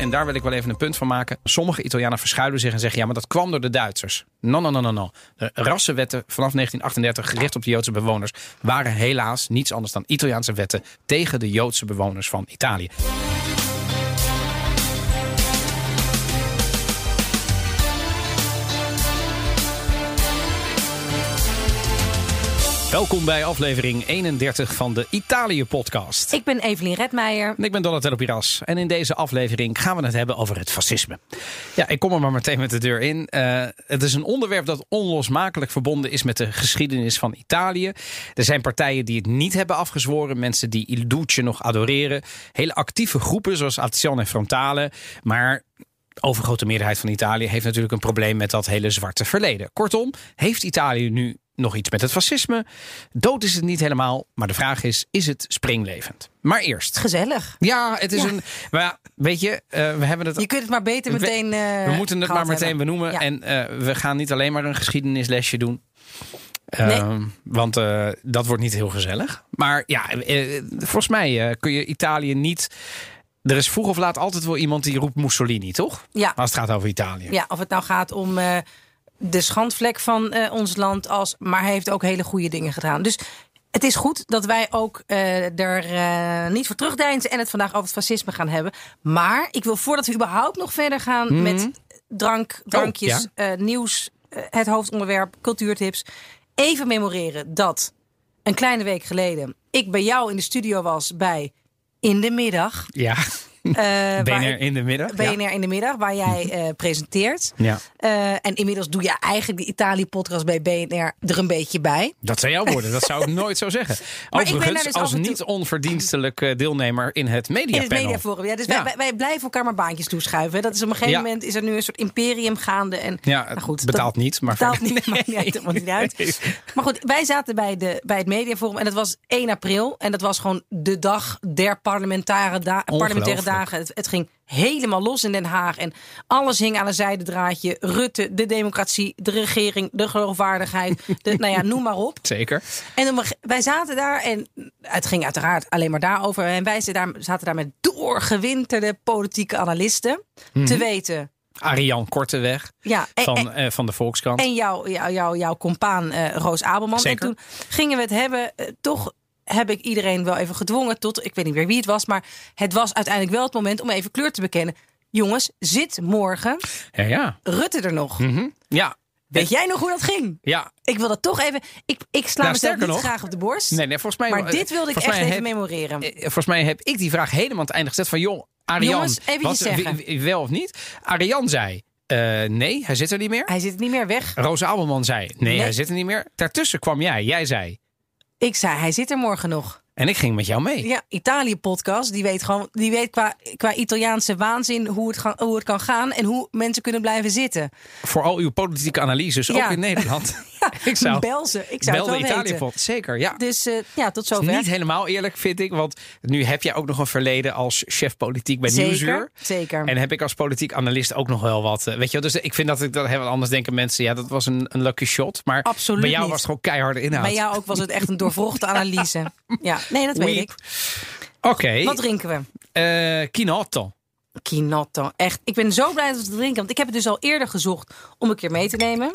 En daar wil ik wel even een punt van maken. Sommige Italianen verschuilen zich en zeggen... ja, maar dat kwam door de Duitsers. No, no, no, no, no. De rassenwetten vanaf 1938 gericht op de Joodse bewoners... waren helaas niets anders dan Italiaanse wetten... tegen de Joodse bewoners van Italië. Welkom bij aflevering 31 van de Italië-podcast. Ik ben Evelien Redmeijer. En ik ben Donatello Piras. En in deze aflevering gaan we het hebben over het fascisme. Ja, ik kom er maar meteen met de deur in. Uh, het is een onderwerp dat onlosmakelijk verbonden is met de geschiedenis van Italië. Er zijn partijen die het niet hebben afgezworen. Mensen die Il Duce nog adoreren. Hele actieve groepen zoals Azione Frontale. Maar de overgrote meerderheid van Italië heeft natuurlijk een probleem met dat hele zwarte verleden. Kortom, heeft Italië nu nog iets met het fascisme. Dood is het niet helemaal, maar de vraag is: is het springlevend? Maar eerst. Gezellig. Ja, het is een. Maar ja, weet je, uh, we hebben het. Je kunt het maar beter meteen. Uh, we moeten het maar meteen hebben. benoemen. Ja. En uh, we gaan niet alleen maar een geschiedenislesje doen. Nee. want dat wordt niet heel gezellig. Maar ja, volgens mij kun je Italië niet. Er is vroeg of laat altijd wel iemand die roept Mussolini, toch? Ja. Als het gaat over Italië. Ja, of het nou gaat om de schandvlek van uh, ons land als. Maar hij heeft ook hele goede dingen gedaan. Dus het is goed dat wij ook uh, er uh, niet voor terugdeinzen en het vandaag over het fascisme gaan hebben. Maar ik wil voordat we überhaupt nog verder gaan Mhm. met drank, drankjes, Oh, uh, nieuws, het hoofdonderwerp, cultuurtips. Even memoreren dat een kleine week geleden ik bij jou in de studio was bij In de Middag. Ja. BNR in de middag. BNR ja. in de middag, waar jij uh, presenteert. Ja. Uh, en inmiddels doe je eigenlijk de Italië-podcast bij BNR er een beetje bij. Dat zijn jouw woorden, dat zou ik nooit zo zeggen. Maar Overigens, dus als niet onverdienstelijk deelnemer in het mediapanel. In het mediaforum, ja. Dus ja. Wij, wij, blijven elkaar maar baantjes toeschuiven. Dat is op een gegeven moment is er nu een soort imperium gaande. En, ja, nou goed, betaalt dat, niet. Maar betaalt niet, nee. niet, niet uit. Nee. Maar goed, wij zaten bij, de, bij het mediaforum en dat was 1 april. En dat was gewoon de dag der parlementaire, da parlementaire dagen. Het, het ging helemaal los in Den Haag. En alles hing aan een zijdendraadje. Rutte, de democratie, de regering, de geloofwaardigheid. De, nou ja, noem maar op. Zeker. En dan, wij zaten daar en het ging uiteraard alleen maar daarover. En wij zaten daar met doorgewinterde politieke analisten. Mm Mhm. -hmm. Te weten... Ariane Korteweg ja, en, van, en, uh, van de Volkskrant. En jouw jou, jou, jou compaan uh, Roos Abelman. Zeker. En toen gingen we het hebben, uh, toch heb ik iedereen wel even gedwongen tot, ik weet niet meer wie het was, maar het was uiteindelijk wel het moment om even kleur te bekennen. Jongens, zit morgen ja, ja. Rutte er nog? Mm -hmm. Ja. Weet jij nog hoe dat ging? Ja. Ik wil dat toch even. Ik, ik sla nou, mezelf niet nog, graag op de borst. Nee, nee, volgens mij. Maar dit wilde ik echt even memoreren. Volgens mij heb ik die vraag helemaal aan het einde gezet van joh, Arjan. Jongens, even wat, zeggen. Wel of niet? Arjan zei. Uh, nee, hij zit er niet meer. Hij zit niet meer weg. Roos Abelman zei: nee, nee, hij zit er niet meer. Daartussen kwam jij. Jij zei: Ik zei: hij zit er morgen nog. En ik ging met jou mee. Ja, Italië-podcast. Die weet gewoon, die weet qua, qua Italiaanse waanzin hoe het, gaan, hoe het kan gaan en hoe mensen kunnen blijven zitten. Voor al uw politieke analyses, ja. ook in Nederland. ik zou, bel ze. Ik zou bel het wel de Italië Zeker, ja. Dus uh, ja, tot zover. Niet helemaal eerlijk, vind ik. Want nu heb jij ook nog een verleden als chef politiek bij zeker, Nieuwsuur. Zeker. En heb ik als politiek analist ook nog wel wat. Uh, weet je, dus ik vind dat ik dat heel anders denken mensen. Ja, dat was een, een lucky shot. Maar Absoluut bij jou niet. was het gewoon keiharde inhoud. Bij jou ook was het echt een doorvrochte analyse. Ja, nee, dat weet Weep. ik. Oké. Okay. Wat drinken we? Uh, Kinotto. Kinotto. Echt. Ik ben zo blij dat we het drinken. Want ik heb het dus al eerder gezocht om een keer mee te nemen.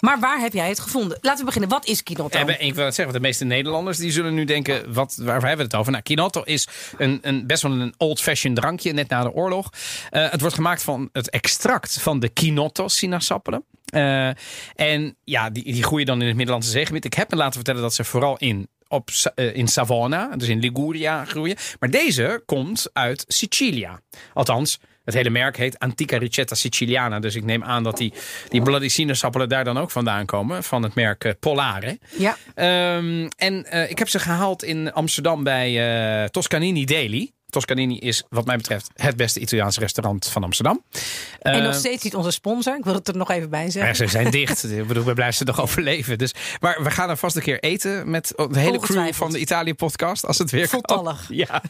Maar waar heb jij het gevonden? Laten we beginnen. Wat is Kinotto? Ik wil het zeggen, de meeste Nederlanders die zullen nu denken, wat, waar hebben we het over? Nou, Kinotto is een, een, best wel een old-fashioned drankje, net na de oorlog. Uh, het wordt gemaakt van het extract van de Kinotto sinaasappelen. Uh, en ja, die, die groeien dan in het Middellandse zeegebied. Ik heb me laten vertellen dat ze vooral in op, uh, in Savona, dus in Liguria groeien. Maar deze komt uit Sicilia. Althans, het hele merk heet Antica Ricetta Siciliana. Dus ik neem aan dat die, die bloody sinaasappelen daar dan ook vandaan komen. Van het merk uh, Polare. Ja. Um, en uh, ik heb ze gehaald in Amsterdam bij uh, Toscanini Daily. Toscanini is wat mij betreft het beste Italiaanse restaurant van Amsterdam. En uh, nog steeds niet onze sponsor. Ik wil het er nog even bij zeggen. Ze zijn dicht. ik bedoel, we blijven ze nog overleven. Dus, maar we gaan er vast een keer eten met de hele crew van de Italië-podcast. Als het weer Voltallig. kan. Ja,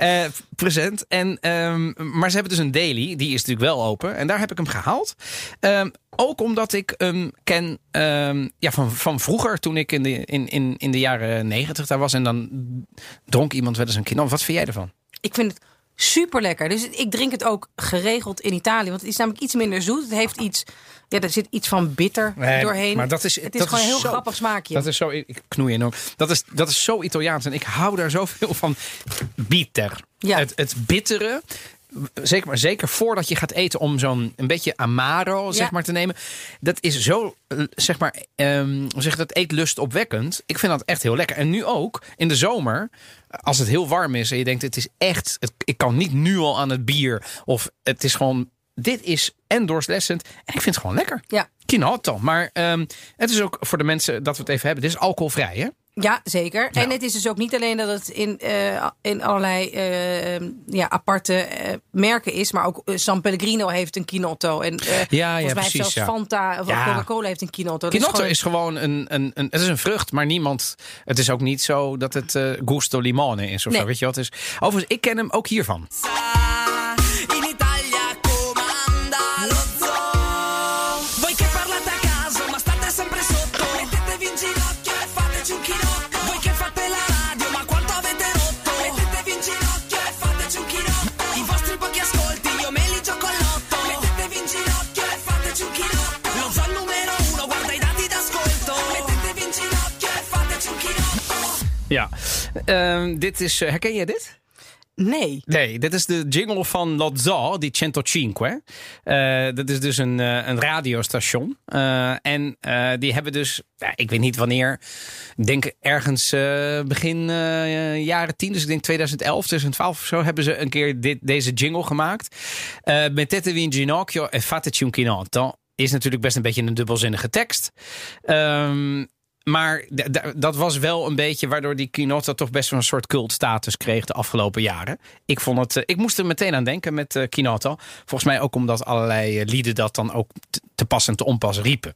uh, present. En, um, maar ze hebben dus een daily. Die is natuurlijk wel open. En daar heb ik hem gehaald. Um, ook omdat ik hem ken um, ja, van, van vroeger, toen ik in de, in, in, in de jaren negentig daar was. En dan dronk iemand wel eens een kind. Wat vind jij ervan? Ik vind het super lekker. Dus ik drink het ook geregeld in Italië. Want het is namelijk iets minder zoet. Het heeft iets. Ja, er zit iets van bitter Nee, doorheen. maar dat is- het is dat gewoon is een heel zo- grappig smaakje. Dat is zo, ik knoei enorm. Dat is, dat is zo Italiaans en ik hou daar zoveel van. Bitter. Ja. Het, het bittere. Zeker, maar zeker voordat je gaat eten om zo'n een beetje amaro zeg maar te nemen. Dat is zo, eh, zeg maar, hoe zeg dat, eetlust opwekkend. Ik vind dat echt heel lekker. En nu ook, in de zomer, als het heel warm is en je denkt het is echt, het, ik kan niet nu al aan het bier. Of het is gewoon, dit is en doorslessend. En ik vind het gewoon lekker. Ja. Quinoto. Maar ehm, het is ook voor de mensen dat we het even hebben. Dit is alcoholvrij, hè? Ja, zeker. En het is dus ook niet alleen dat het in, eh, in allerlei eh, ja, aparte eh, merken is, maar ook San Pellegrino heeft een Kinotto. En eh, ja, volgens mij heeft precies, zelfs ja. Fanta of Ja. Coca-Cola heeft een Kinotto. Gewoon- is gewoon een, een, een, het is een vrucht, maar niemand. Het is ook niet zo dat het eh, gusto limone is of Nee. zo. Weet je wat? Het is, overigens, ik ken hem ook hiervan. Ehm, dit is. eh, herken je dit? Nee. Nee, dit is de jingle van Lozzo, die 105. Eh dat is dus een, eh, een radiostation. En die hebben dus, ja, ik weet niet wanneer, ik denk ergens begin jaren 10, dus ik denk 2011, 2012 of zo, hebben ze een keer dit, deze jingle gemaakt. Mettetevi in ginocchio e fateci un chinotto. Is natuurlijk best een beetje een dubbelzinnige tekst. Ehm maar dat was wel een beetje waardoor die Quinoto toch best wel een soort cultstatus kreeg de afgelopen jaren. Ik, vond het, eh, ik moest er meteen aan denken met Quinoto. Volgens mij ook omdat allerlei eh, lieden dat dan ook te pas en te onpas riepen.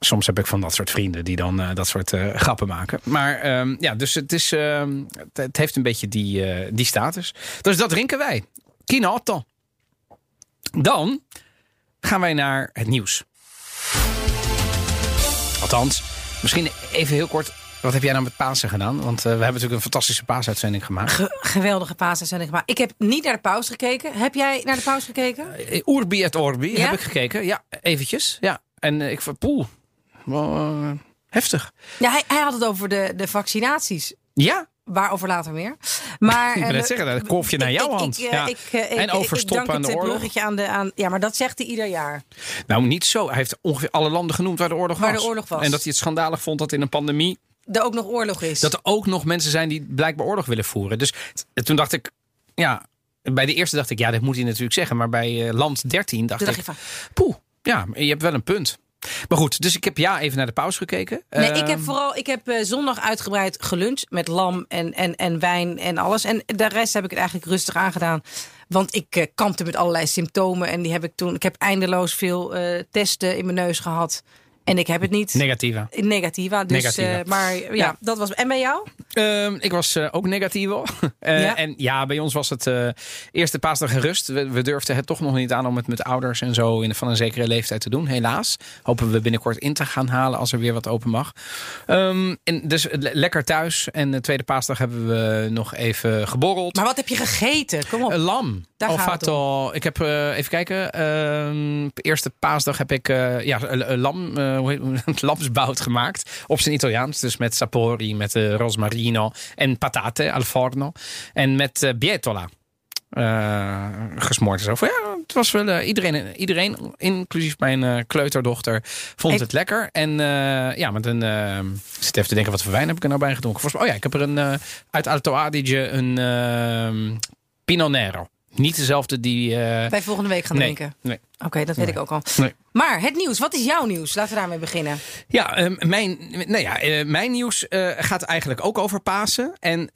Soms heb ik van dat soort vrienden die dan dat soort grappen maken. Maar ehm, ja, dus het, is, ehm, het, heeft een beetje die, die status. Dus dat drinken wij. Quinoto. Dan gaan wij naar het nieuws. Althans, misschien even heel kort. Wat heb jij nou met Pasen gedaan? Want eh, we hebben natuurlijk een fantastische paasuitzending gemaakt. Ge- geweldige paasuitzending gemaakt. Ik heb niet naar de pauze gekeken. Heb jij naar de pauze gekeken? Eh, Urbi et Orbi Ja? heb ik gekeken. Ja, eventjes. Ja. En eh, ik wel eh, heftig. Ja, hij, hij had het over de, de vaccinaties. Ja, Waarover later meer. Maar, Ik wil eh, net zeggen, dat kolfje naar jouw hand. Ik, eh, Ja. ik, eh, En dank aan de het, oorlog. aan de, aan, ja, maar dat zegt hij ieder jaar. nou niet zo. Hij heeft ongeveer alle landen genoemd waar de oorlog Waar was. de oorlog was. En dat hij het schandalig vond dat in een pandemie... Er ook nog oorlog is. dat er ook nog mensen zijn die blijkbaar oorlog willen voeren. Dus toen dacht ik, ja... Bij de eerste dacht ik, ja, dat moet hij natuurlijk zeggen. Maar bij land 13 dacht ik, van, poeh, ja, je hebt wel een punt. Maar goed, dus ik heb ja even naar de pauze gekeken. Nee, ik heb vooral ik heb eh, zondag uitgebreid geluncht met lam en, en, en wijn en alles. En de rest heb ik het eigenlijk rustig aangedaan. Want ik eh, kampte met allerlei symptomen. En die heb ik toen. Ik heb eindeloos veel eh, testen in mijn neus gehad. En ik heb het niet. Negativa. Negativa. Dus, Negativa. eh, maar ja, Ja. dat was. En bij jou? Ehm, ik was eh, ook. Eh, Ja? En ja, bij ons was het eh, eerste paasdag gerust. We, we durfden het toch nog niet aan om het met ouders en zo in, van een zekere leeftijd te doen. Helaas. Hopen we binnenkort in te gaan halen als er weer wat open mag. Ehm, en dus le- lekker thuis. En de tweede paasdag hebben we nog even geborreld. Maar wat heb je gegeten? Kom op. Een lam. Daar. Ik heb, eh, even kijken. ehm, eerste paasdag heb ik eh, ja, lam, eh, hoe heet het, lamsbout gemaakt. Op zijn Italiaans. Dus met sapori, met rosmarino en patate al forno. En met bietola. eh, gesmoord en zo. Ja, het was wel iedereen, iedereen, inclusief mijn kleuterdochter, vond Ik- het lekker. En ja, met een. eh, ik zit even te denken, wat voor wijn heb ik er nou bij gedronken? Volgens mij, oh ja, ik heb er een uit Alto Adige een eh, Pinot Nero. Niet dezelfde die. eh, Bij volgende week gaan nee, drinken. nee. Oké, dat weet ik ook al. Nee. Maar het nieuws. Wat is jouw nieuws? Laten we daarmee beginnen. Ja, eh, mijn, nou ja eh, mijn nieuws eh, gaat eigenlijk ook over Pasen. En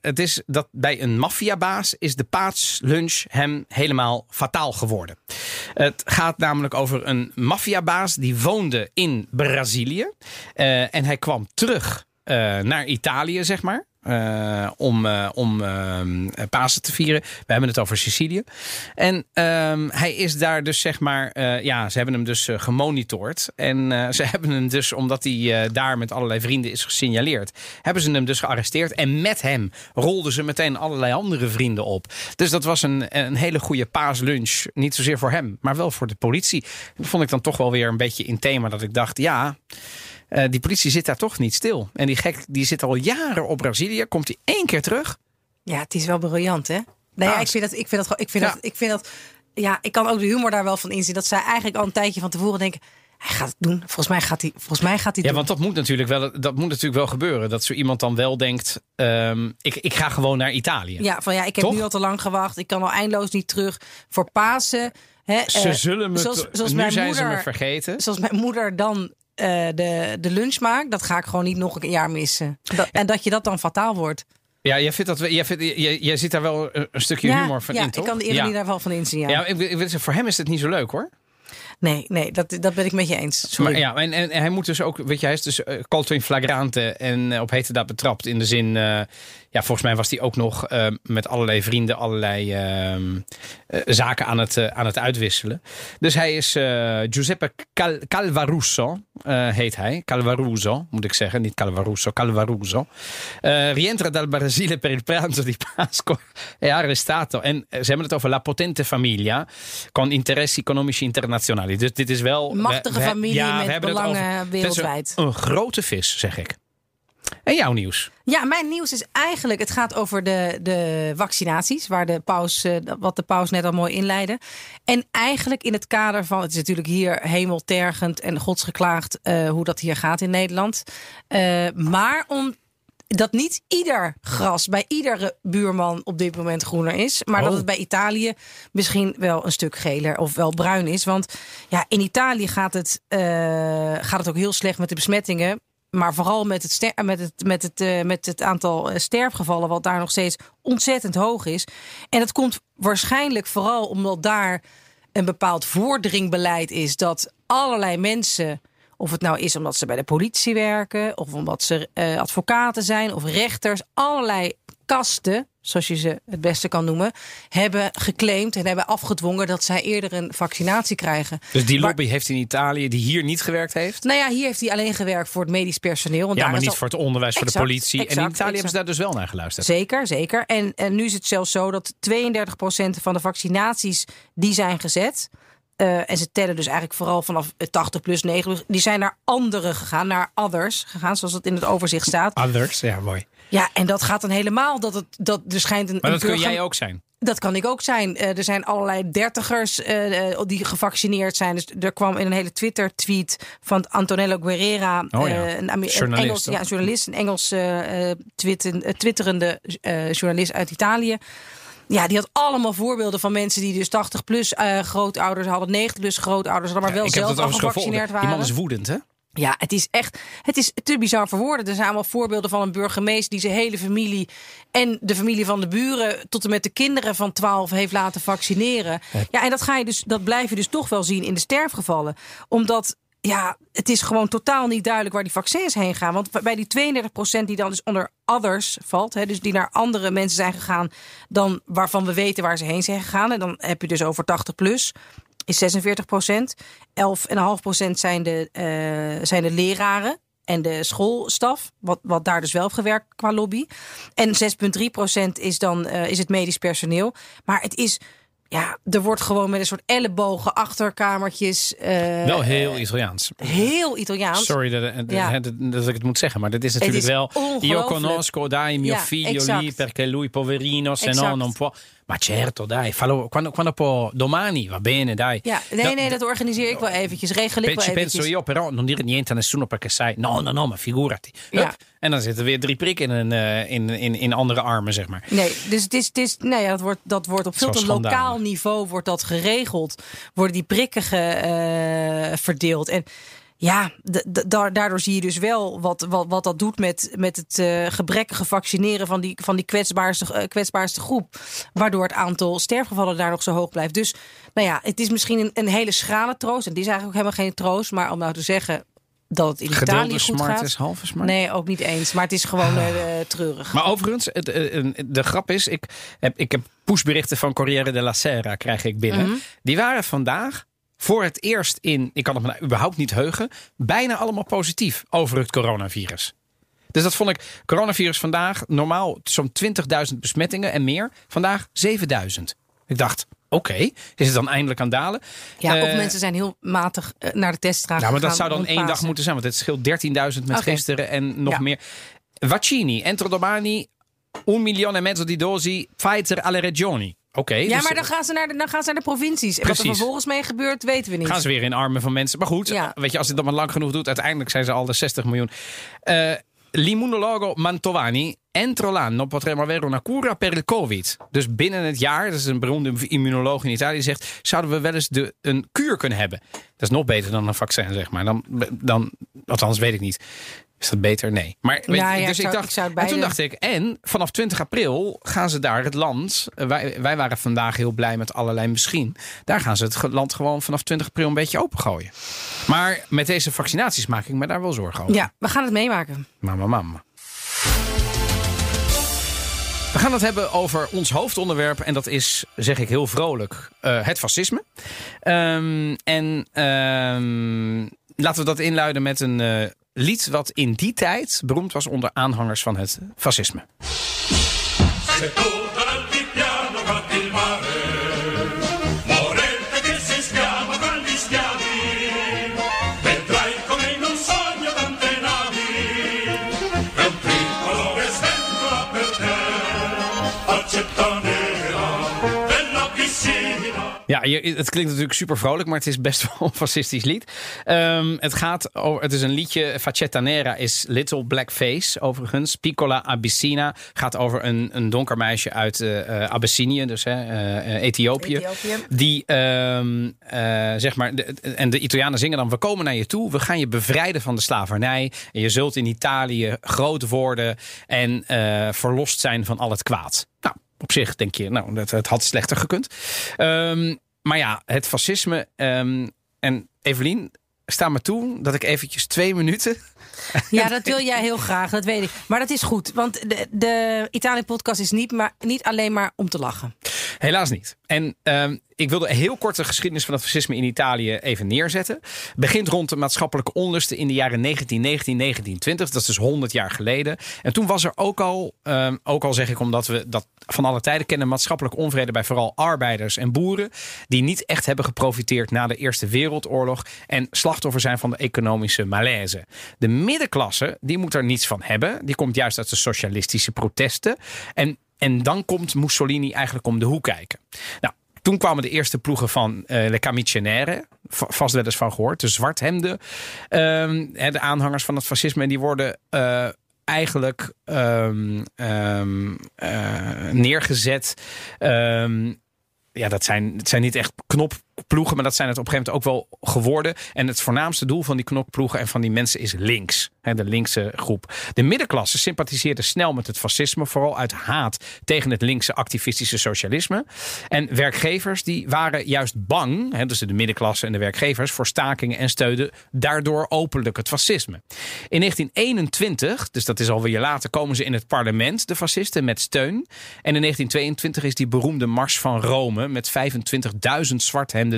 het is dat bij een maffiabaas is de paatslunch hem helemaal fataal geworden. Het gaat namelijk over een maffiabaas die woonde in Brazilië. En hij kwam terug naar Italië, zeg maar. Eh, om, eh, om ehm, Pasen te vieren. We hebben het over Sicilië. En ehm, hij is daar dus zeg maar, ja, ze hebben hem dus gemonitord. En ze hebben hem dus, omdat hij daar met allerlei vrienden is gesignaleerd, hebben ze hem dus gearresteerd. En met hem rolden ze meteen allerlei andere vrienden op. Dus dat was een, een hele goede paaslunch. Niet zozeer voor hem, maar wel voor de politie. Dat vond ik dan toch wel weer een beetje in thema. Dat ik dacht, ja, eh, die politie zit daar toch niet stil. En die gek die zit al jaren op Brazilië. Komt hij één keer terug? Ja, het is wel briljant, hè? Nee, ja, Ah, ik vind dat, ik vind dat, ik vind Ja. dat, ik vind dat, ja, ik kan ook de humor daar wel van inzien. Dat zij eigenlijk al een tijdje van tevoren denken, hij gaat het doen. Volgens mij gaat hij, volgens mij gaat hij Ja, doen. want dat moet natuurlijk wel, dat moet natuurlijk wel gebeuren. Dat zo iemand dan wel denkt: ehm, ik, ik ga gewoon naar Italië. Ja, van ja, ik heb Toch? nu al te lang gewacht. Ik kan al eindeloos niet terug voor Pasen. Ze eh, zullen me. zoals, zoals nu mijn zijn moeder, ze me vergeten. Zoals mijn moeder dan eh, de, de lunch maakt, dat ga ik gewoon niet nog een jaar missen. Dat- en dat je dat dan fataal wordt. Ja, jij, vindt dat, jij, vindt, jij, jij zit daar wel een, stukje ja, humor van ja, in, toch? ik kan de ironie ja. daar wel van inzien. Ja. Ja, ik, ik, voor hem is het niet zo leuk hoor. Nee, nee dat, dat ben ik met je eens. Sorry. Maar ja, en, hij moet dus ook, weet je, hij is dus uh, flagrante en eh, op hete daad betrapt. In de zin, eh, ja, volgens mij was hij ook nog met allerlei vrienden allerlei ehm, eh, zaken aan het, aan het uitwisselen. Dus hij is Giuseppe Cal- Calvaruso, heet hij. Calvaruso, moet ik zeggen. Niet Calvaruso, Calvaruso. Rientra dal Brasile per il pranzo di Pasqua è arrestato. En ze hebben het over la potente famiglia con interessi economici internazionali. Dus dit is wel... Een machtige we- we- familie ja, met belangen wereldwijd. Een, een grote vis, zeg ik. En jouw nieuws? Ja, mijn nieuws is eigenlijk, het gaat over de, de vaccinaties, waar de paus, eh, wat de paus net al mooi inleidde. En eigenlijk in het kader van, het is natuurlijk hier hemeltergend en godsgeklaagd eh, hoe dat hier gaat in Nederland. Eh, maar om dat niet ieder gras bij iedere buurman op dit moment groener is. Maar dat Oh. het bij Italië misschien wel een stuk geler of wel bruin is. Want ja, in Italië gaat het, eh, gaat het ook heel slecht met de besmettingen. Maar vooral met het, ster- met het, met het, eh, met het aantal eh, sterfgevallen, wat daar nog steeds ontzettend hoog is. En dat komt waarschijnlijk vooral omdat daar een bepaald voordringbeleid is dat allerlei mensen. Of het nou is omdat ze bij de politie werken, of omdat ze eh, advocaten zijn, of rechters, allerlei kasten, zoals je ze het beste kan noemen, hebben geclaimd en hebben afgedwongen dat zij eerder een vaccinatie krijgen. Dus die Maar- lobby heeft in Italië, die hier niet gewerkt heeft. Nou ja, hier heeft hij alleen gewerkt voor het medisch personeel. Want Ja, daar maar niet al- voor het onderwijs, voor de Exact, politie. en in exact, Italië hebben exact. ze daar dus wel naar geluisterd. Zeker, zeker. En, en nu is het zelfs zo dat 32% van de vaccinaties die zijn gezet. Eh, en ze tellen dus eigenlijk vooral vanaf 80 plus 9. Die zijn naar anderen gegaan, naar others gegaan, zoals het in het overzicht staat. Others, ja, mooi. Ja, en dat gaat dan helemaal dat het dat er schijnt een. Maar een dat kun burger- jij ook zijn. Dat kan ik ook zijn. Eh, er zijn allerlei dertigers eh, eh, die gevaccineerd zijn. Dus er kwam in een hele Twitter-tweet van Antonello Guerrera, Oh ja, eh, een, Amer- een journalist, Engels, ja, een journalist, een Engels eh, eh, twitten- eh, twitterende eh, journalist uit Italië. Ja, die had allemaal voorbeelden van mensen die dus 80 plus eh, grootouders hadden, 90 plus grootouders hadden, maar wel zelf al gevaccineerd gevolgd. Die waren. man is woedend, hè? Ja, het is echt. Het is te bizar voor woorden. Er zijn allemaal voorbeelden van een burgemeester die zijn hele familie en de familie van de buren tot en met de kinderen van 12 heeft laten vaccineren. Ja, en dat ga je dus, dat blijf je dus toch wel zien in de sterfgevallen, omdat. Ja, het is gewoon totaal niet duidelijk waar die vaccins heen gaan. Want bij die 32% die dan dus onder others valt, hè, dus die naar andere mensen zijn gegaan dan waarvan we weten waar ze heen zijn gegaan. En dan heb je dus over 80 plus is 46 procent. 11,5 procent zijn, de, eh, zijn de leraren en de schoolstaf. Wat, wat daar dus wel gewerkt qua lobby. En 6,3 procent is dan eh, is het medisch personeel. Maar het is... Ja, er wordt gewoon met een soort ellebogen, achterkamertjes. eh, Wel heel Italiaans. heel Italiaans. Sorry dat, dat, Ja. dat, dat ik het moet zeggen, maar dit is natuurlijk is wel. Io conosco dai mio Ja, figlio exact. lì perché lui poverino, se no non può. Ma certo, dai, fallo quando, quando può domani, va bene, dai. Ja, nee, nee, dat organiseer ik wel eventjes. Regel ik wel Ci penso io, però non dire niente a nessuno perché sai. No, no, no, ma figurati. Hup. Ja. En dan zitten weer drie prikken in, een, eh, in, in, in andere armen, zeg maar. Nee, dus het is, het is, nou ja, dat, wordt, dat wordt op veel te lokaal niveau wordt dat geregeld. Worden die prikken ge- eh, verdeeld. En ja, daardoor zie je dus wel wat, wat, wat dat doet met, met het eh, gebrekkige vaccineren van die, van die kwetsbaarste, eh, kwetsbaarste groep. Waardoor het aantal sterfgevallen daar nog zo hoog blijft. Dus nou ja, het is misschien een, een hele schrale troost. En die is eigenlijk ook helemaal geen troost. Maar om nou te zeggen, dat het in Italië Gedeelde goed smart gaat. is halve smart. Nee, ook niet eens. Maar het is gewoon eh, treurig. Maar overigens, het, de grap is, ik heb, ik heb pushberichten van Corriere della Sera krijg ik binnen. Mhm. Die waren vandaag voor het eerst in, ik kan het me nou überhaupt niet heugen, bijna allemaal positief over het coronavirus. Dus dat vond ik, coronavirus vandaag, normaal zo'n 20.000 besmettingen en meer. Vandaag 7.000. Ik dacht, oké, is het dan eindelijk aan het dalen? ja, of Eh, mensen zijn heel matig eh, naar de teststraat Nou, maar dat zou dan één dag moeten zijn, want het scheelt 13.000 met gisteren en nog Ja. meer. Vaccini, entro domani, un milione e mezzo di dosi Pfizer alle regioni. Oké, Ja, dus maar dan gaan, ze naar de, dan gaan ze naar de provincies. En wat er vervolgens mee gebeurt, weten we niet. gaan ze weer in armen van mensen. Maar goed, Ja. weet je, als dit dan maar lang genoeg doet, uiteindelijk zijn ze al de 60 miljoen. Eh L'immunologo Mantovani, entro l'anno potremmo avere una cura per il Covid. Dus binnen het jaar, dat is een beroemde immunoloog in Italië, zegt, zouden we wel eens de, een kuur kunnen hebben. Dat is nog beter dan een vaccin, zeg maar. Dan, dan, althans, weet ik niet. Is dat beter? Nee. Maar weet Ja, je, ja, dus ik ik zou- dacht, ik en toen dacht ik, en vanaf 20 april gaan ze daar het land. eh, Wij, wij waren vandaag heel blij met allerlei misschien. Daar gaan ze het land gewoon vanaf 20 april een beetje opengooien. Maar met deze vaccinaties maak ik me daar wel zorgen over. Ja, we gaan het meemaken. Mama, mama. We gaan het hebben over ons hoofdonderwerp. En dat is, zeg ik heel vrolijk, eh, het fascisme. Ehm, en em, laten we dat inluiden met een eh, lied wat in die tijd beroemd was onder aanhangers van het fascisme. Ja, je, het klinkt natuurlijk super vrolijk, maar het is best wel een fascistisch lied. Ehm, het gaat over, het is een liedje, Facetta Nera is Little Black Face overigens. Piccola Abyssina gaat over een, een donker meisje uit eh, eh, Abyssinië, dus hè, eh, Ethiopië. Ethiopië. Die, ehm, eh, zeg maar, de- en de Italianen zingen dan, we komen naar je toe, we gaan je bevrijden van de slavernij. En je zult in Italië groot worden en verlost zijn van al het kwaad. Nou, op zich denk je, nou, dat, het had slechter gekund. Ehm, maar ja, het fascisme. ehm, en Evelien, sta me toe dat ik eventjes twee minuten. Ja, dat wil jij heel graag, dat weet ik. Maar dat is goed, want de, de Italië-podcast is niet, maar, niet alleen maar om te lachen. Helaas niet. En ehm, ik wilde heel kort de geschiedenis van het fascisme in Italië even neerzetten. Begint rond de maatschappelijke onlusten in de jaren 1919, 1920. Dat is dus 100 jaar geleden. En toen was er ook al, ehm, ook al zeg ik omdat we dat van alle tijden kennen, maatschappelijke onvrede bij vooral arbeiders en boeren. Die niet echt hebben geprofiteerd na de Eerste Wereldoorlog. En slachtoffer zijn van de economische malaise. De middenklasse, die moet er niets van hebben. Die komt juist uit de socialistische protesten. En en dan komt Mussolini eigenlijk om de hoek kijken. Nou, toen kwamen de eerste ploegen van eh Le Camicenere. va- Vast wel eens van gehoord. De zwarthemden. ehm, de aanhangers van het fascisme. En die worden eh, eigenlijk ehm, ehm, eh, neergezet. Ja, dat zijn, het zijn niet echt knopploegen, maar dat zijn het op een gegeven moment ook wel geworden. En het voornaamste doel van die knopploegen en van die mensen is links. Hè, de linkse groep. De middenklasse sympathiseerde snel met het fascisme, vooral uit haat tegen het linkse activistische socialisme. En werkgevers die waren juist bang, hè, dus de middenklasse en de werkgevers, voor stakingen en steunden daardoor openlijk het fascisme. In 1921, dus dat is alweer later, komen ze in het parlement, de fascisten, met steun. En in 1922 is die beroemde Mars van Rome met 25.000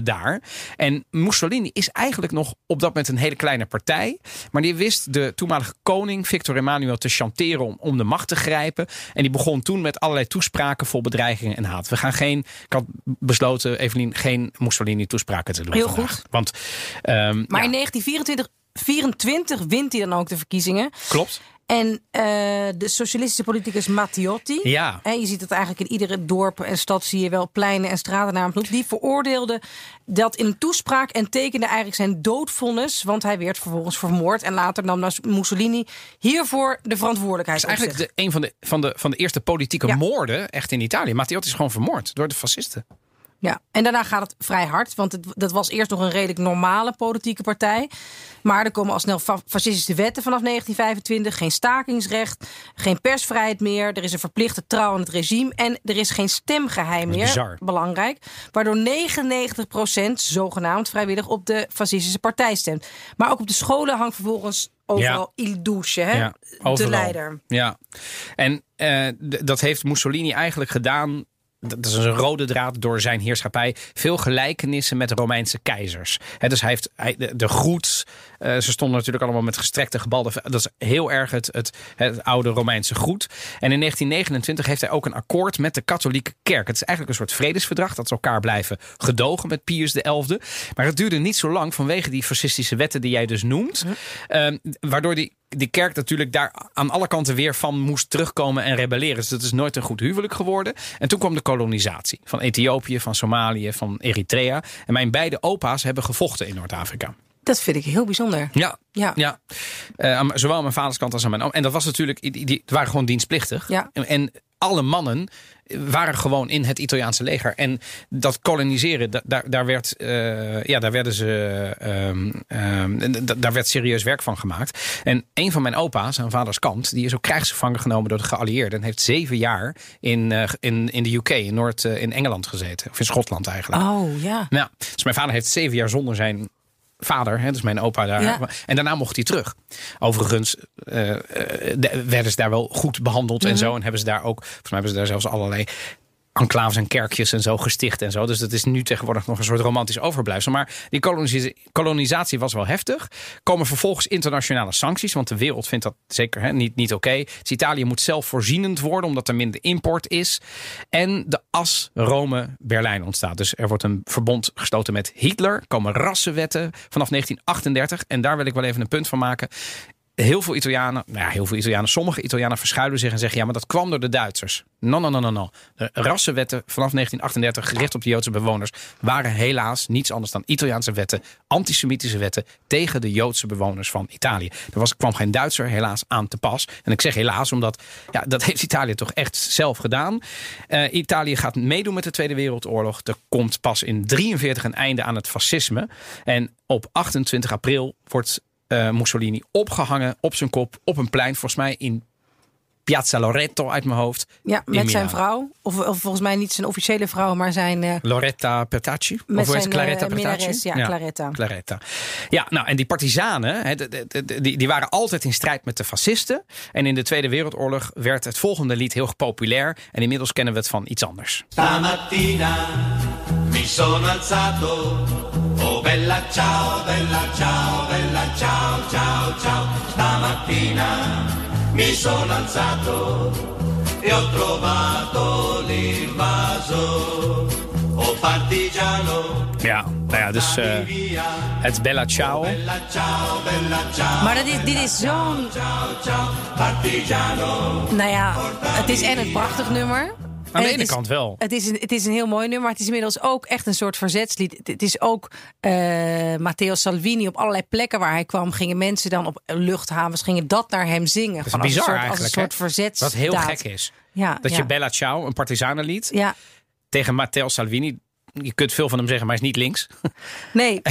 daar. En Mussolini is eigenlijk nog op dat moment een hele kleine partij. Maar die wist de toenmalige koning Victor Emmanuel te chanteren om, om de macht te grijpen. En die begon toen met allerlei toespraken vol bedreigingen en haat. We gaan geen, ik had besloten, Evelien, geen Mussolini toespraken te doen. Heel vandaag. goed. Want, ehm, Maar ja, in 1924 24 wint hij dan ook de verkiezingen. klopt. En eh, de socialistische politicus Matteotti. Ja. En je ziet het eigenlijk in iedere dorp en stad zie je wel pleinen en stratennamen. genoemd. Die veroordeelde dat in een toespraak en tekende eigenlijk zijn doodvonnis. Want hij werd vervolgens vermoord. En later nam Mussolini hiervoor de verantwoordelijkheid Het is op eigenlijk de, een van de, van, de, van de eerste politieke Ja. moorden echt in Italië. Matteotti is gewoon vermoord door de fascisten. Ja, en daarna gaat het vrij hard. Want het, dat was eerst nog een redelijk normale politieke partij. Maar er komen al snel fa- fascistische wetten vanaf 1925. Geen stakingsrecht, geen persvrijheid meer. Er is een verplichte trouw aan het regime. En er is geen stemgeheim meer. bizar. Belangrijk. Waardoor 99% zogenaamd vrijwillig op de fascistische partij stemt. Maar ook op de scholen hangt vervolgens overal il douche, hè? Ja, de leider. Ja, en eh, dat heeft Mussolini eigenlijk gedaan. Dat is een rode draad door zijn heerschappij. Veel gelijkenissen met de Romeinse keizers. Dus hij heeft hij, de, de groet. eh, ze stonden natuurlijk allemaal met gestrekte gebalde. Dat is heel erg het, het, het oude Romeinse groet. En in 1929 heeft hij ook een akkoord met de katholieke kerk. Het is eigenlijk een soort vredesverdrag. Dat ze elkaar blijven gedogen met Pius XI. Maar het duurde niet zo lang vanwege die fascistische wetten die jij dus noemt. Ehm, waardoor die die kerk natuurlijk daar aan alle kanten weer van moest terugkomen en rebelleren. Dus dat is nooit een goed huwelijk geworden. En toen kwam de kolonisatie van Ethiopië, van Somalië, van Eritrea. En mijn beide opa's hebben gevochten in Noord-Afrika. Dat vind ik heel bijzonder. Ja, Ja. ja. Eh, zowel aan mijn vaders kant als aan mijn oom. En dat was natuurlijk, die, die waren gewoon dienstplichtig. Ja. En, en alle mannen waren gewoon in het Italiaanse leger. En dat koloniseren, da- daar, daar, werd, eh, ja, daar, werden ze, ehm, ehm, da- daar werd serieus werk van gemaakt. En een van mijn opa's, aan vaders kant, die is ook krijgsgevangen genomen door de geallieerden. En heeft zeven jaar in, eh, in, in de UK, in Noord, eh, in Engeland gezeten. Of in Schotland eigenlijk. Oh ja. Ja, dus mijn vader heeft zeven jaar zonder zijn vader, hè, dus mijn opa daar. Ja. En daarna mocht hij terug. Overigens eh, eh, de- werden ze daar wel goed behandeld Mhm. en zo. En hebben ze daar ook, volgens mij hebben ze daar zelfs allerlei enclaves en kerkjes en zo gesticht en zo. Dus dat is nu tegenwoordig nog een soort romantisch overblijfsel. Maar die kolonisatie was wel heftig. Komen vervolgens internationale sancties, want de wereld vindt dat zeker hè, niet, niet oké. Dus Italië moet zelfvoorzienend worden, omdat er minder import is. En de as Rome-Berlijn ontstaat. Dus er wordt een verbond gesloten met Hitler. Komen rassenwetten vanaf 1938. En daar wil ik wel even een punt van maken. Heel veel Italianen, nou ja, heel veel Italianen, sommige Italianen verschuilen zich en zeggen: ja, maar dat kwam door de Duitsers. No, no, no, no, no. De rassenwetten vanaf 1938 gericht op de Joodse bewoners waren helaas niets anders dan Italiaanse wetten, antisemitische wetten tegen de Joodse bewoners van Italië. Er was, kwam geen Duitser helaas aan te pas. En ik zeg helaas, omdat ja, dat heeft Italië toch echt zelf gedaan. Eh, Italië gaat meedoen met de Tweede Wereldoorlog. Er komt pas in 43 een einde aan het fascisme. En op 28 april wordt eh, Mussolini opgehangen op zijn kop op een plein, volgens mij in Piazza Loreto uit mijn hoofd. Ja, met zijn vrouw. Of, of volgens mij niet zijn officiële vrouw, maar zijn... eh, Loretta Petacci. Met of zijn, het? Claretta eh, Petacci? ja, Claretta. Claretta. Ja, nou en die partizanen, hè, de- de- de- die, die waren altijd in strijd met de fascisten. En in de Tweede Wereldoorlog werd het volgende lied heel populair. En inmiddels kennen we het van iets anders. Stamattina mi sono alzato. Bella ciao, bella ciao, bella ciao, ciao, ciao. Stamattina mi sono alzato e ho trovato l'invaso. Oh partigiano, Ja, nou ja, dus eh, via. het Bella Ciao. Bella ciao, bella ciao, Maar dat is, dit is zo'n... partigiano. Nou ja, het is en een prachtig nummer. Aan de ene kant wel. Het is, een, het is een heel mooi nummer, maar het is inmiddels ook echt een soort verzetslied. Het, het is ook eh Matteo Salvini op allerlei plekken waar hij kwam, gingen mensen dan op luchthavens, gingen dat naar hem zingen. Dat is als bizar een soort, eigenlijk. Als een soort hè? verzetsdaad. Wat heel gek is. Ja, Dat ja. je Bella Ciao, een partisanenlied, Ja, tegen Matteo Salvini. Je kunt veel van hem zeggen, maar hij is niet links. nee.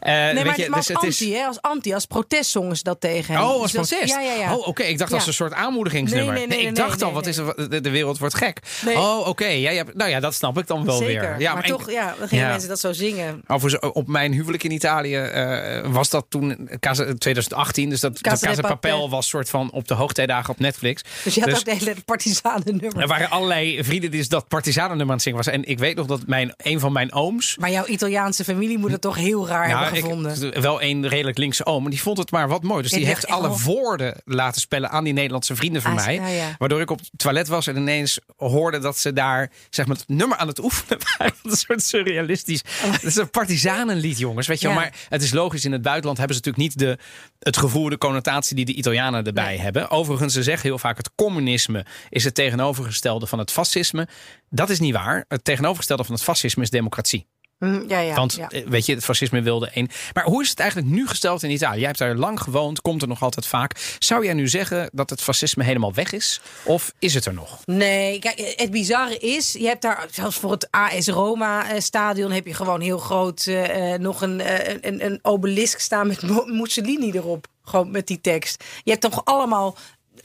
Eh, Nee, weet maar, je, maar dus als het is- anti, hè? Als anti, als protest zongen ze dat tegen hem. Oh, Dus als dat- protest? Ja, ja, ja. Oh, oké. Ik dacht als een soort aanmoedigingsnummer. Nee, nee, nee, ik dacht al, wat is er, de, de wereld wordt gek. Oh, oké. Ja, ja, nou ja, dat snap ik dan wel Zeker. weer. Ja, maar toch, ja, dan gingen mensen dat zo zingen. Overigens, op mijn huwelijk in Italië eh, was dat toen Casa- 2018. Dus dat Casa Casa Papel was soort van op de hoogtijdagen op Netflix. Dus je had Dus- ook de hele partisanen nummer. Er waren allerlei vrienden die dus dat partisanennummer aan het zingen was. En ik weet nog dat mijn, een van mijn ooms... Maar jouw Italiaanse familie moet het toch heel raar hebben Nou, ik- gevonden. wel een redelijk linkse oom. Maar die vond het maar wat mooi. Dus Ja, die die heeft alle oh. woorden laten spellen aan die Nederlandse vrienden van Ah, mij. ja. Waardoor ik op het toilet was en ineens hoorde dat ze daar zeg maar, het nummer aan het oefenen waren. een soort surrealistisch. Het is een partisanenlied, jongens. Weet je wel. Ja. Maar het is logisch. In het buitenland hebben ze natuurlijk niet de, het gevoel, de connotatie die de Italianen erbij Nee. hebben. Overigens, ze zeggen heel vaak het communisme is het tegenovergestelde van het fascisme. Dat is niet waar. Het tegenovergestelde van het fascisme is democratie. Hm, ja, ja, Want ja. eh, weet je, het fascisme wilde één. Maar hoe is het eigenlijk nu gesteld in Italië? Jij hebt daar lang gewoond, komt er nog altijd vaak. Zou jij nu zeggen dat het fascisme helemaal weg is? Of is het er nog? Nee, kijk, het bizarre is, je hebt daar zelfs voor het AS Roma eh, stadion heb je gewoon heel groot eh, nog een, een, een obelisk staan met Mussolini erop. Gewoon met die tekst. Je hebt toch allemaal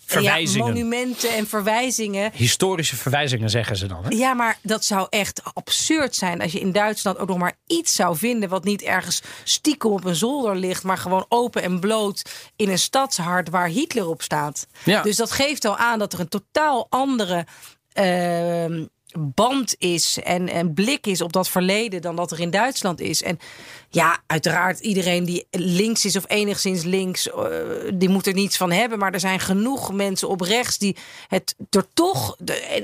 Verwijzingen. Ja, monumenten en verwijzingen. Historische verwijzingen zeggen ze dan. Hè? Ja, maar dat zou echt absurd zijn als je in Duitsland ook nog maar iets zou vinden wat niet ergens stiekem op een zolder ligt, maar gewoon open en bloot in een stadshart waar Hitler op staat. Ja. Dus dat geeft al aan dat er een totaal andere ehm, band is en, en blik is op dat verleden dan dat er in Duitsland is. En ja, uiteraard iedereen die links is of enigszins links, eh, die moet er niets van hebben. Maar er zijn genoeg mensen op rechts die het er toch, de,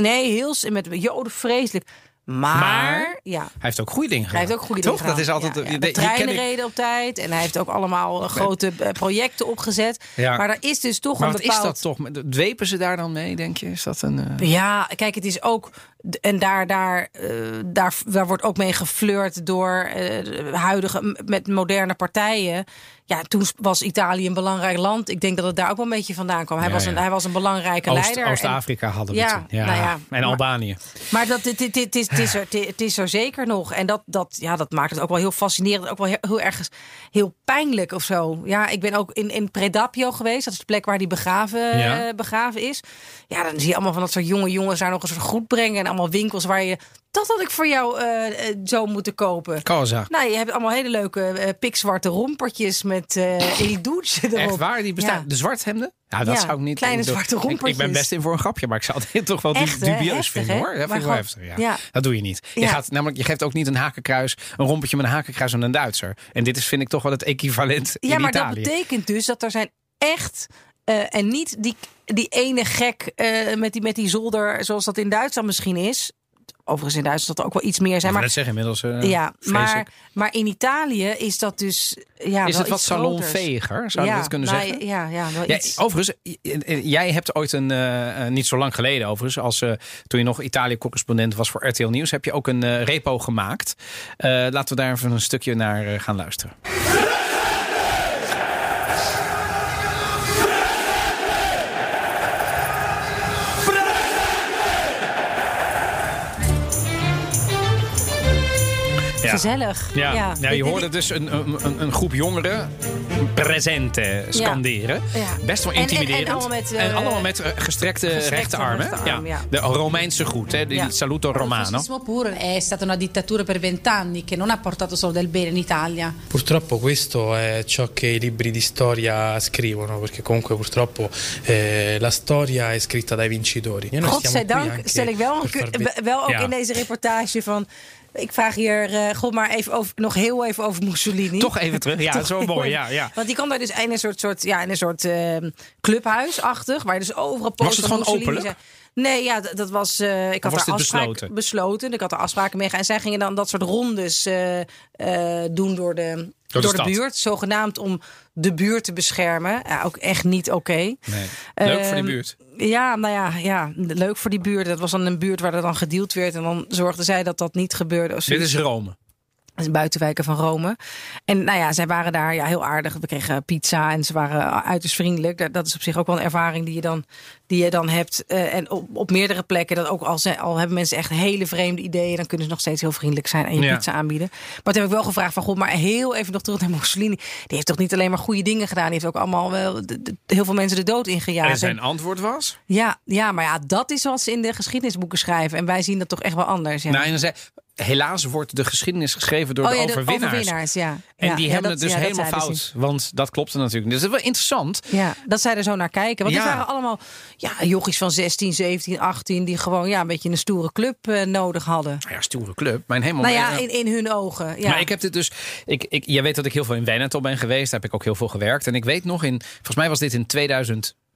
nee, heel met joden vreselijk. Maar, Maar- ja, Hij heeft ook goede dingen hij gedaan. heeft ook goede Toch? dingen Dat is altijd. Ja, ja. treinen reden op tijd en hij heeft ook allemaal grote eh, projecten opgezet. Ja. Maar er is dus toch Maar een wat bepaald... is dat toch? Dwepen ze daar dan mee, denk je? Is dat een. eh, Ja, kijk, het is ook. En daar, daar, eh, daar, daar wordt ook mee geflirt door eh, huidige. met moderne partijen. Ja, toen was Italië een belangrijk land. Ik denk dat het daar ook wel een beetje vandaan kwam. Hij, Ja, was, een, hij was een belangrijke Oost- leider. Oost-Afrika hadden we Ja, toen. Ja. nou ja, en Albanië. maar dat, dit, dit, dit, is, het, is er, het is er zeker nog. En dat, dat, ja, dat maakt het ook wel heel fascinerend. Ook wel heel, heel erg heel pijnlijk of zo. Ja, ik ben ook in, in Predapio geweest. Dat is de plek waar die begraven, eh, begraven is. Ja, dan zie je allemaal van dat soort jonge jongens daar nog een soort goed brengen. Allemaal winkels waar je... Dat had ik voor jou eh, eh, zo moeten kopen. Cosa. Nou, je hebt allemaal hele leuke eh, pikzwarte rompertjes met eh El Douce erop. Echt waar? Die bestaan. Ja. De zwarthemden? Ja, dat Ja, zou ik niet kleine zwarte ik- Ik, ben rompertjes. best in voor een grapje, maar ik zou het toch wel hè? dubieus Heftig, vinden hoor. Dat Maar vind ik wel gewoon- heftig. Ja. ja. Dat doe je niet. Je, gaat, namelijk, je geeft ook niet een hakenkruis, een rompertje met een hakenkruis aan een Duitser. En dit is vind ik toch wel het equivalent Ja, in maar Italië. dat betekent dus dat er zijn echt. Eh, en niet die, die ene gek eh, met, die, met die zolder, zoals dat in Duitsland misschien is. Overigens in Duitsland er ook wel iets meer zijn. Maar Maar, dat zeggen inmiddels. eh, ja, maar, ik. maar in Italië is dat dus. Ja, is wel het wat salonveger? Zou je ja, dat kunnen nou, zeggen? Ja, ja, wel Ja, iets. overigens, jij hebt ooit een, niet zo lang geleden overigens, als, eh, toen je nog Italië-correspondent was voor RTL Nieuws, heb je ook een repo gemaakt. Eh, laten we daar even een stukje naar gaan luisteren. Gezellig. Ja, ja. Nou, je hoorde dus een, een, een- groep jongeren presente scanderen. Ja. Best wel En- en- en intimiderend. allemaal met, eh, En allemaal met eh, gestrekte, gestrekte rechterarmen. rechterarm, ja. De Romeinse groet, hè, de Ja. saluto Il romano. fascismo pure è stata una dittatura per vent'anni che non ha portato solo del bene in Italia. Purtroppo questo è ciò che i libri di storia scrivono, perché comunque purtroppo eh, la storia è scritta dai vincitori. E Godzijdank anche stel ik wel, ook Ja. in deze reportage van. Ik vraag hier God maar even over, nog heel even over Mussolini. Toch even terug. Ja, zo mooi. Ja, ja. Want die kwam daar dus in een soort, soort, ja, in een soort eh, clubhuisachtig, waar je dus overal Was posters het van gewoon Mussolini openlijk? zijn. Nee, ja, dat was. eh, ik had dit afspraken besloten? besloten. Ik had er afspraken mee. En zij gingen dan dat soort rondes eh, doen door de, door de, buurt. Zogenaamd om de buurt te beschermen. Ja, ook echt niet oké. Nee. Leuk voor die Ehm, buurt. Ja, nou ja, ja, leuk voor die buurt. Dat was dan een buurt waar er dan gedeeld werd. En dan zorgden zij dat dat niet gebeurde. Dit is Rome. Buitenwijken van Rome. En nou ja, zij waren daar ja, heel aardig. We kregen pizza en ze waren uiterst vriendelijk. Dat- Dat is op zich ook wel een ervaring die je dan, die je dan hebt. Eh, en op, op meerdere plekken, dat ook al, zijn, al hebben mensen echt hele vreemde ideeën, dan kunnen ze nog steeds heel vriendelijk zijn en je Ja. pizza aanbieden. Maar toen heb ik wel gevraagd van, god, maar heel even nog terug naar Mussolini. Die heeft toch niet alleen maar goede dingen gedaan. Die heeft ook allemaal wel de- de- heel veel mensen de dood ingejaagd. En zijn antwoord was? Ja, ja, maar ja, dat is wat ze in de geschiedenisboeken schrijven. En wij zien dat toch echt wel anders. Ja. Nou, en dan zei, helaas wordt de geschiedenis geschreven door oh de ja, overwinnaars. ja. En Ja, die ja, hebben dat- het dus helemaal fout. Want dat klopte natuurlijk. Dus dat is wel interessant. Ja, dat zij er zo naar kijken. Want dit waren allemaal ja, jochies van 16, 17, 18... die gewoon ja, een beetje een stoere club eh, nodig hadden. Ja, stoere club. Mijn hemel. Nou ja, in, in hun ogen. Ja. Maar ik heb dit dus. Ik, ik, jij weet dat ik heel veel in Veneto ben geweest. Daar heb ik ook heel veel gewerkt. En ik weet nog in. Volgens mij was dit in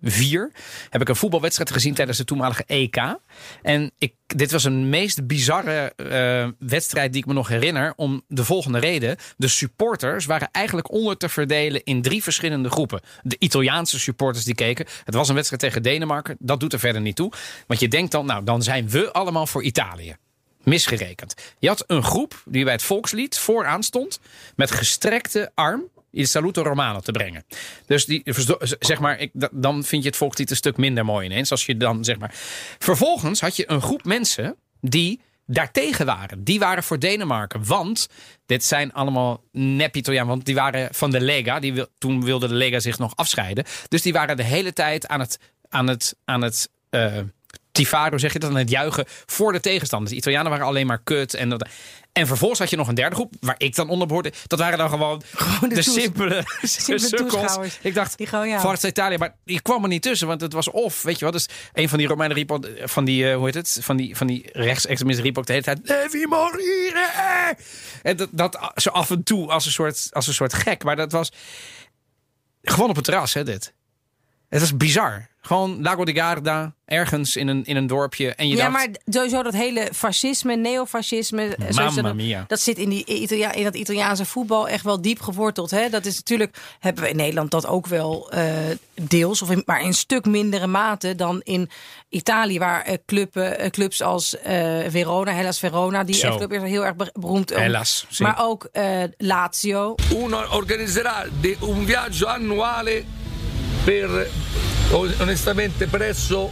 2004. Heb ik een voetbalwedstrijd gezien tijdens de toenmalige EK. En ik, dit was een meest bizarre eh, wedstrijd die ik me nog herinner. Om de volgende reden. De supporters waren eigenlijk onder te verdelen in drie verschillende groepen. De Italiaanse supporters die keken. Het was een wedstrijd tegen Denemarken. Dat doet er verder niet toe. Want je denkt dan, nou, dan zijn we allemaal voor Italië. misgerekend. Je had een groep die bij het volkslied vooraan stond met gestrekte arm il saluto romano te brengen. Dus die, zeg maar, ik, dan vind je het volkslied een stuk minder mooi ineens. Als je dan, zeg maar. Vervolgens had je een groep mensen die daartegen waren. Die waren voor Denemarken. Want dit zijn allemaal nep Italianen. Want die waren van de Lega. Die wil, toen wilde de Lega zich nog afscheiden. Dus die waren de hele tijd aan het, aan het, aan het uh, tifaro, zeg je dat, aan het juichen voor de tegenstanders. De Italianen waren alleen maar kut. En, dat, en vervolgens had je nog een derde groep, waar ik dan onder behoorde. Dat waren dan gewoon, Gewoon de, toes- simpele, simpele. Ik dacht, Die gewoon, ja. Forza Italia. Maar die kwam er niet tussen, want het was of, weet je wat. Dus een van die Romeinen riep, van die, eh, hoe heet het, van die, van die rechtsextremisten riep ook de hele tijd, morire! En dat, dat zo af en toe als een soort, als een soort gek. Maar dat was gewoon op het terras, hè, dit. Het was bizar. Gewoon Lago di Garda, ergens in een, in een dorpje. En je ja, dacht, maar sowieso dat hele fascisme, neofascisme, eh, dat, mia. dat zit in, die Italia, in dat Italiaanse voetbal echt wel diep geworteld. Hè? Dat is natuurlijk, hebben we in Nederland dat ook wel eh, deels, of in, maar in een stuk mindere mate dan in Italië, waar eh, club, clubs als eh, Verona, Hellas Verona, die echt club is heel erg be- beroemd. om. Hellas. Maar ook eh, Lazio. uno organizzerà de- un viaggio annuale per eh, onestamente presso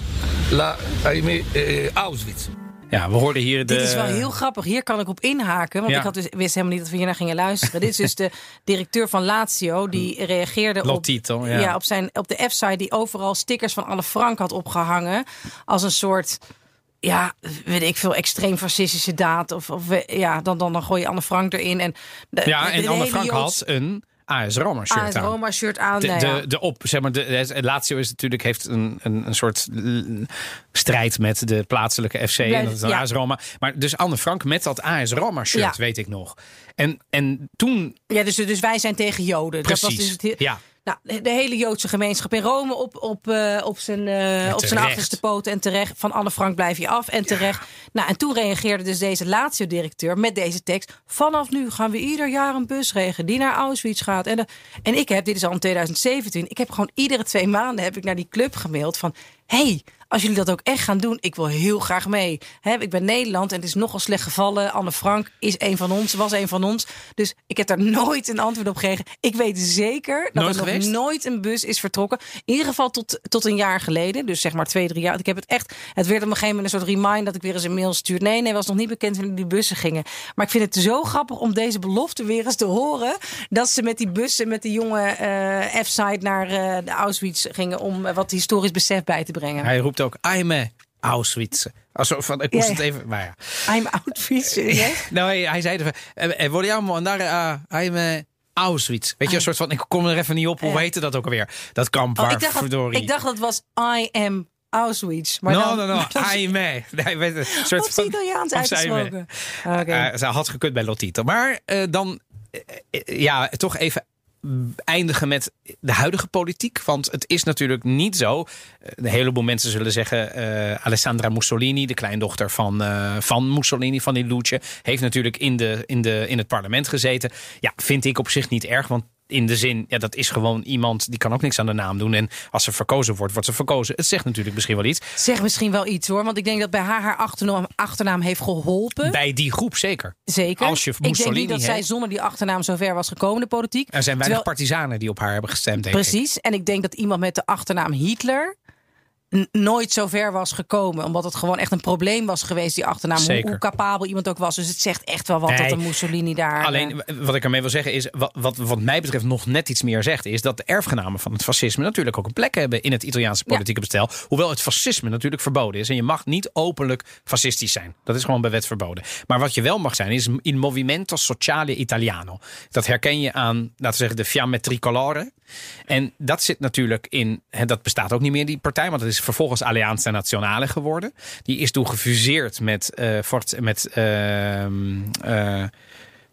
la ahimè, eh, Auschwitz. ja, we hoorden hier de... Dit is wel heel grappig. Hier kan ik op inhaken. Want Ja. ik had dus, wist helemaal niet dat we hier naar gingen luisteren. Dit is dus de directeur van Lazio. Die reageerde Lotito, op, ja. op, zijn, op de F-site. Die overal stickers van Anne Frank had opgehangen. Als een soort... Ja, weet ik veel, extreem fascistische daad. Of, of ja, dan, dan, dan gooi je Anne Frank erin. En de, Ja, de- en de Anne Frank Joods- had een AS Roma shirt AS aan. Roma shirt aan. De, nou ja. de, de op, zeg maar, de, Lazio is natuurlijk, heeft een, een, een soort strijd met de plaatselijke FC. En dat is dan Ja. AS Roma. Maar dus Anne Frank met dat AS Roma shirt, Ja. weet ik nog. En, en toen, Ja, dus, dus wij zijn tegen Joden. Dat was precies. dus het, he- ja, Nou, de hele Joodse gemeenschap in Rome op, op, eh, op zijn, eh, op zijn achterste poten en terecht. Van Anne Frank blijf je af en terecht. Nou, en toen reageerde dus deze Lazio-directeur met deze tekst. Vanaf nu gaan we ieder jaar een bus regelen die naar Auschwitz gaat. En, de- en ik heb, dit is al in 2017, ik heb gewoon iedere twee maanden heb ik naar die club gemaild van... hey, als jullie dat ook echt gaan doen, ik wil heel graag mee. Hè, ik ben Nederland en het is nogal slecht gevallen. Anne Frank is een van ons, was een van ons. Dus ik heb daar nooit een antwoord op gekregen. Ik weet zeker dat Nooit er geweest? nog nooit een bus is vertrokken. In ieder geval tot, tot een jaar geleden. Dus zeg maar twee, drie jaar. Ik heb het echt. Het werd op een gegeven moment een soort remind dat ik weer eens een mail stuurde. Nee, nee, was nog niet bekend wanneer die bussen gingen. Maar ik vind het zo grappig om deze belofte weer eens te horen. Dat ze met die bussen, met die jonge eh F-site naar eh, de Auschwitz gingen. om eh, wat historisch besef bij te brengen. hij roept ook, Aime Auschwitz. Alsof, van, ik moest Ja, het even, maar ja. I'm Auschwitz. Nou, hij, hij zei er, eh, eh, vogliamo andare a Aime Auschwitz. Weet je, een soort van, ik kom er even niet op, hoe heette dat ook alweer? Dat kamp Oh, waar, ik, dacht dat, ik dacht dat was I am Auschwitz. Maar no, dan, no, no, dan- Aime. Nee, weet je, een soort Op het Italiaans me. uitgesproken. Oké. Eh, ze had gekund bij Lotito. Maar eh, dan, eh, eh, ja, toch even eindigen met de huidige politiek. Want het is natuurlijk niet zo. Een heleboel mensen zullen zeggen... eh, Alessandra Mussolini, de kleindochter van, eh, van Mussolini, van die heeft natuurlijk in, de, in, de, in het parlement gezeten. Ja, vind ik op zich niet erg, want... In de zin, ja, dat is gewoon iemand die kan ook niks aan de naam doen. En als ze verkozen wordt, wordt ze verkozen. Het zegt natuurlijk misschien wel iets. Zeg misschien wel iets hoor. Want ik denk dat bij haar haar achternaam, achternaam heeft geholpen. Bij die groep zeker. Zeker. als je ik denk Mussolini niet dat zij zonder die achternaam zo ver was gekomen, de politiek. Er zijn weinig Terwijl- partizanen die op haar hebben gestemd. denk ik. Precies. En ik denk dat iemand met de achternaam Hitler nooit zo ver was gekomen. Omdat het gewoon echt een probleem was geweest, die achternaam. Hoe, hoe capabel iemand ook was. Dus het zegt echt wel wat Nee. dat een Mussolini daar... Alleen eh, w- wat ik ermee wil zeggen is, wat, wat, wat mij betreft nog net iets meer zegt, is dat de erfgenamen van het fascisme natuurlijk ook een plek hebben in het Italiaanse politieke bestel. Hoewel het fascisme natuurlijk verboden is. En je mag niet openlijk fascistisch zijn. Dat is gewoon bij wet verboden. Maar wat je wel mag zijn, is il Movimento Sociale Italiano. Dat herken je aan, laten we zeggen, de Fiamme Tricolore. En dat zit natuurlijk in, hè, dat bestaat ook niet meer, die partij, want dat is vervolgens Alleanza Nazionale geworden. Die is toen gefuseerd met, eh Fort, met eh,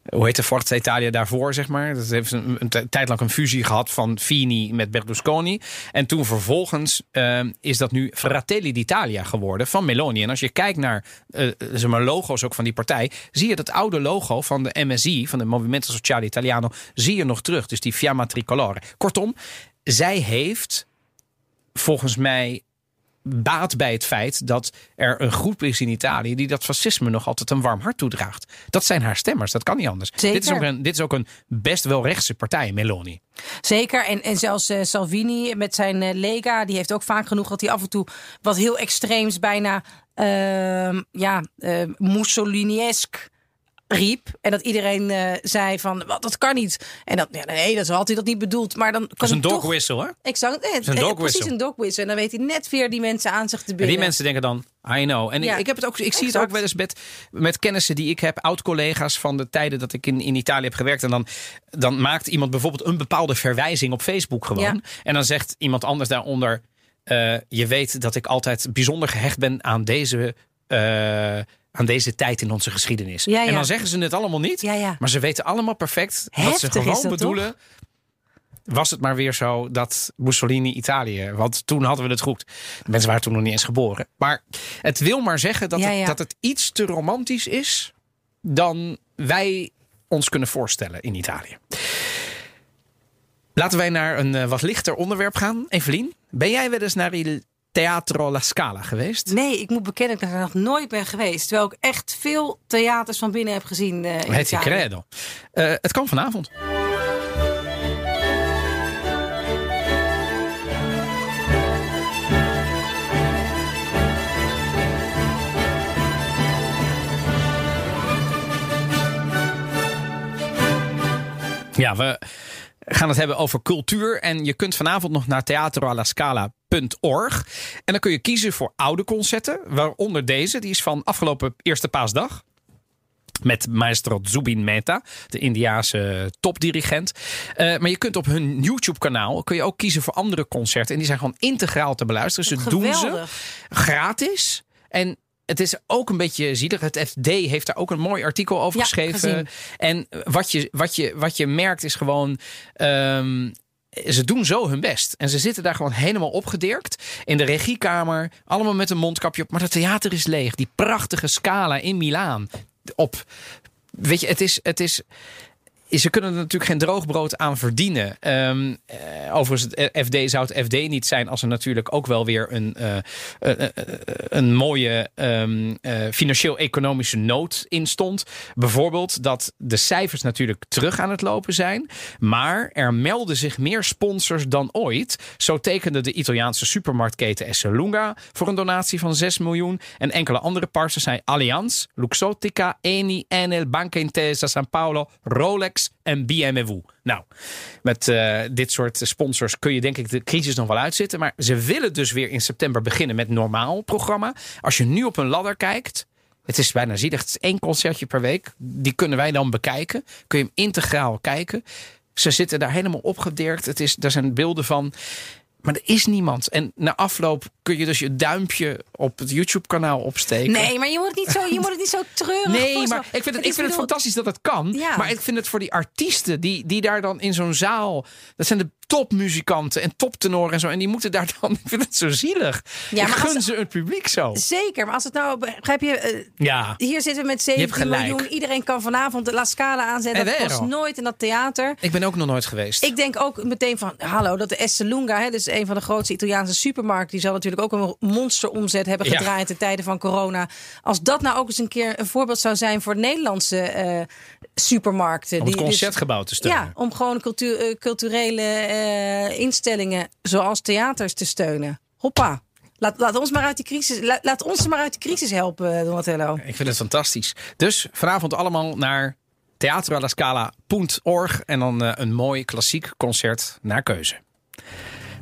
hoe heette Forza Italia daarvoor, zeg maar. Dat heeft een, een tijd lang een fusie gehad van Fini met Berlusconi. En toen vervolgens ehm, is dat nu Fratelli d'Italia geworden van Meloni. En als je kijkt naar eh, zeg maar logo's ook van die partij, zie je dat oude logo van de MSI, van de Movimento Sociale Italiano, zie je nog terug. Dus die Fiamma Tricolore. Kortom, zij heeft volgens mij baat bij het feit dat er een groep is in Italië die dat fascisme nog altijd een warm hart toedraagt. Dat zijn haar stemmers, dat kan niet anders. Zeker. Dit is ook een, dit is ook een best wel rechtse partij, Meloni. Zeker. En, en zelfs eh, Salvini met zijn eh, Lega, die heeft ook vaak genoeg dat hij af en toe wat heel extreems, bijna ehm, ja, Mussolini-esk riep. En dat iedereen eh, zei van, wat, dat kan niet. En dat, ja, nee, dat had hij dat niet bedoeld. Maar dan kan Dat is een dog toch... whistle, hoor. Exact, is een eh, dog precies whistle. een dog whistle. En dan weet hij net weer die mensen aan zich te En binden. die mensen denken dan, I know. En Ja. ik, ik, heb het ook, ik zie het ook wel eens met, met kennissen die ik heb, oud-collega's van de tijden dat ik in, in Italië heb gewerkt. En dan, dan maakt iemand bijvoorbeeld een bepaalde verwijzing op Facebook gewoon. Ja. En dan zegt iemand anders daaronder, eh, je weet dat ik altijd bijzonder gehecht ben aan deze, aan deze tijd in onze geschiedenis. Ja, ja. En dan zeggen ze het allemaal niet, Ja, ja. maar ze weten allemaal perfect wat Heftig ze is gewoon dat, bedoelen. Was het maar weer zo dat Mussolini Italië. Want toen hadden we het goed. De mensen waren toen nog niet eens geboren. Maar het wil maar zeggen dat, Ja, het, dat het iets te romantisch is. dan wij ons kunnen voorstellen in Italië. Laten wij naar een eh, wat lichter onderwerp gaan. Evelien, ben jij wel eens naar Teatro La Scala geweest? Nee, ik moet bekennen dat ik daar nog nooit ben geweest. Terwijl ik echt veel theaters van binnen heb gezien. eh in Het credo. Eh, het kan vanavond. Ja, we gaan het hebben over cultuur. En je kunt vanavond nog naar theatroalascala.org. En dan kun je kiezen voor oude concerten. Waaronder deze, die is van afgelopen eerste paasdag. Met maestro Zubin Mehta, de Indiaanse topdirigent. Eh, maar je kunt op hun YouTube-kanaal kun je ook kiezen voor andere concerten. En die zijn gewoon integraal te beluisteren. Ze doen ze Geweldig. gratis. En het is ook een beetje zielig. Het FD heeft daar ook een mooi artikel over Ja, geschreven. gezien. En wat je, wat, je, wat je merkt is gewoon. ehm, ze doen zo hun best. En ze zitten daar gewoon helemaal opgedirkt. In de regiekamer. Allemaal met een mondkapje op. Maar het theater is leeg. Die prachtige scala in Milaan. Op. Weet je, het is. Het is ze kunnen er natuurlijk geen droogbrood aan verdienen. Ehm, eh, overigens, het FD zou het FD niet zijn als er natuurlijk ook wel weer een, eh, eh, eh, een mooie ehm, eh, financieel-economische nood in stond. Bijvoorbeeld dat de cijfers natuurlijk terug aan het lopen zijn. Maar er melden zich meer sponsors dan ooit. Zo tekende de Italiaanse supermarktketen Esselunga voor een donatie van 6 miljoen. En enkele andere partners zijn Allianz, Luxottica, Eni, Enel, Banca Intesa, San Paolo, Rolex en BMW. Nou, met eh, dit soort sponsors kun je denk ik de crisis nog wel uitzitten. Maar ze willen dus weer in september beginnen met normaal programma. Als je nu op een ladder kijkt, het is bijna zielig. Het is één concertje per week. Die kunnen wij dan bekijken. Kun je hem integraal kijken. Ze zitten daar helemaal opgedirkt. Het is, daar zijn beelden van. Maar er is niemand. En na afloop kun je dus je duimpje op het YouTube-kanaal opsteken. Nee, maar je moet het niet zo, je moet het niet zo treurig Nee, maar ik vind het, ik vind het fantastisch dat het kan. Ja. Maar ik vind het voor die artiesten die, die daar dan in zo'n zaal. Dat zijn de topmuzikanten en toptenoren en zo. En die moeten daar dan. Ik vind het zo zielig. Ja, maar gun als- ze het publiek zo. Zeker, maar als het nou, begrijp je, eh, Ja. hier zitten we met hebt 17 gelijk. miljoen. Iedereen kan vanavond de La Scala aanzetten. Dat kost nooit in dat theater. Ik ben ook nog nooit geweest. Ik denk ook meteen van, hallo, dat de Esselunga, hè, dus een van de grootste Italiaanse supermarkten, die zal natuurlijk ook een monsteromzet hebben Ja. gedraaid in tijden van corona. Als dat nou ook eens een keer een voorbeeld zou zijn voor Nederlandse eh, supermarkten. Om het die dus- concertgebouw te steunen. Ja, om gewoon eh, culturele eh, instellingen zoals theaters te steunen. Hoppa. Laat, laat ons maar uit die crisis. Laat, laat ons maar uit die crisis helpen, Donatello. Ik vind het fantastisch. Dus vanavond allemaal naar theatroalascala.org en dan eh, een mooi klassiek concert naar keuze.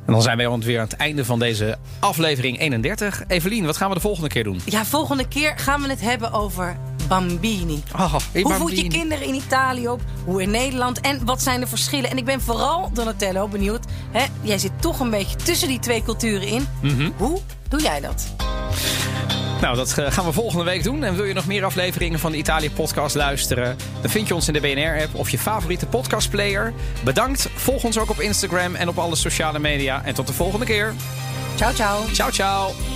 En dan zijn wij alweer aan het einde van deze aflevering 31. Evelien, wat gaan we de volgende keer doen? Ja, volgende keer gaan we het hebben over bambini. Oh, Hoe voed je bambini. kinderen in Italië op? Hoe in Nederland? En wat zijn de verschillen? En ik ben vooral, Donatello, benieuwd. Hè, jij zit toch een beetje tussen die twee culturen in. Mhm. Hoe doe jij dat? Nou, dat eh, gaan we volgende week doen. En wil je nog meer afleveringen van de Italië Podcast luisteren? Dan vind je ons in de BNR-app of je favoriete podcastplayer. Bedankt. Volg ons ook op Instagram en op alle sociale media. En tot de volgende keer. Ciao, ciao. Ciao, ciao.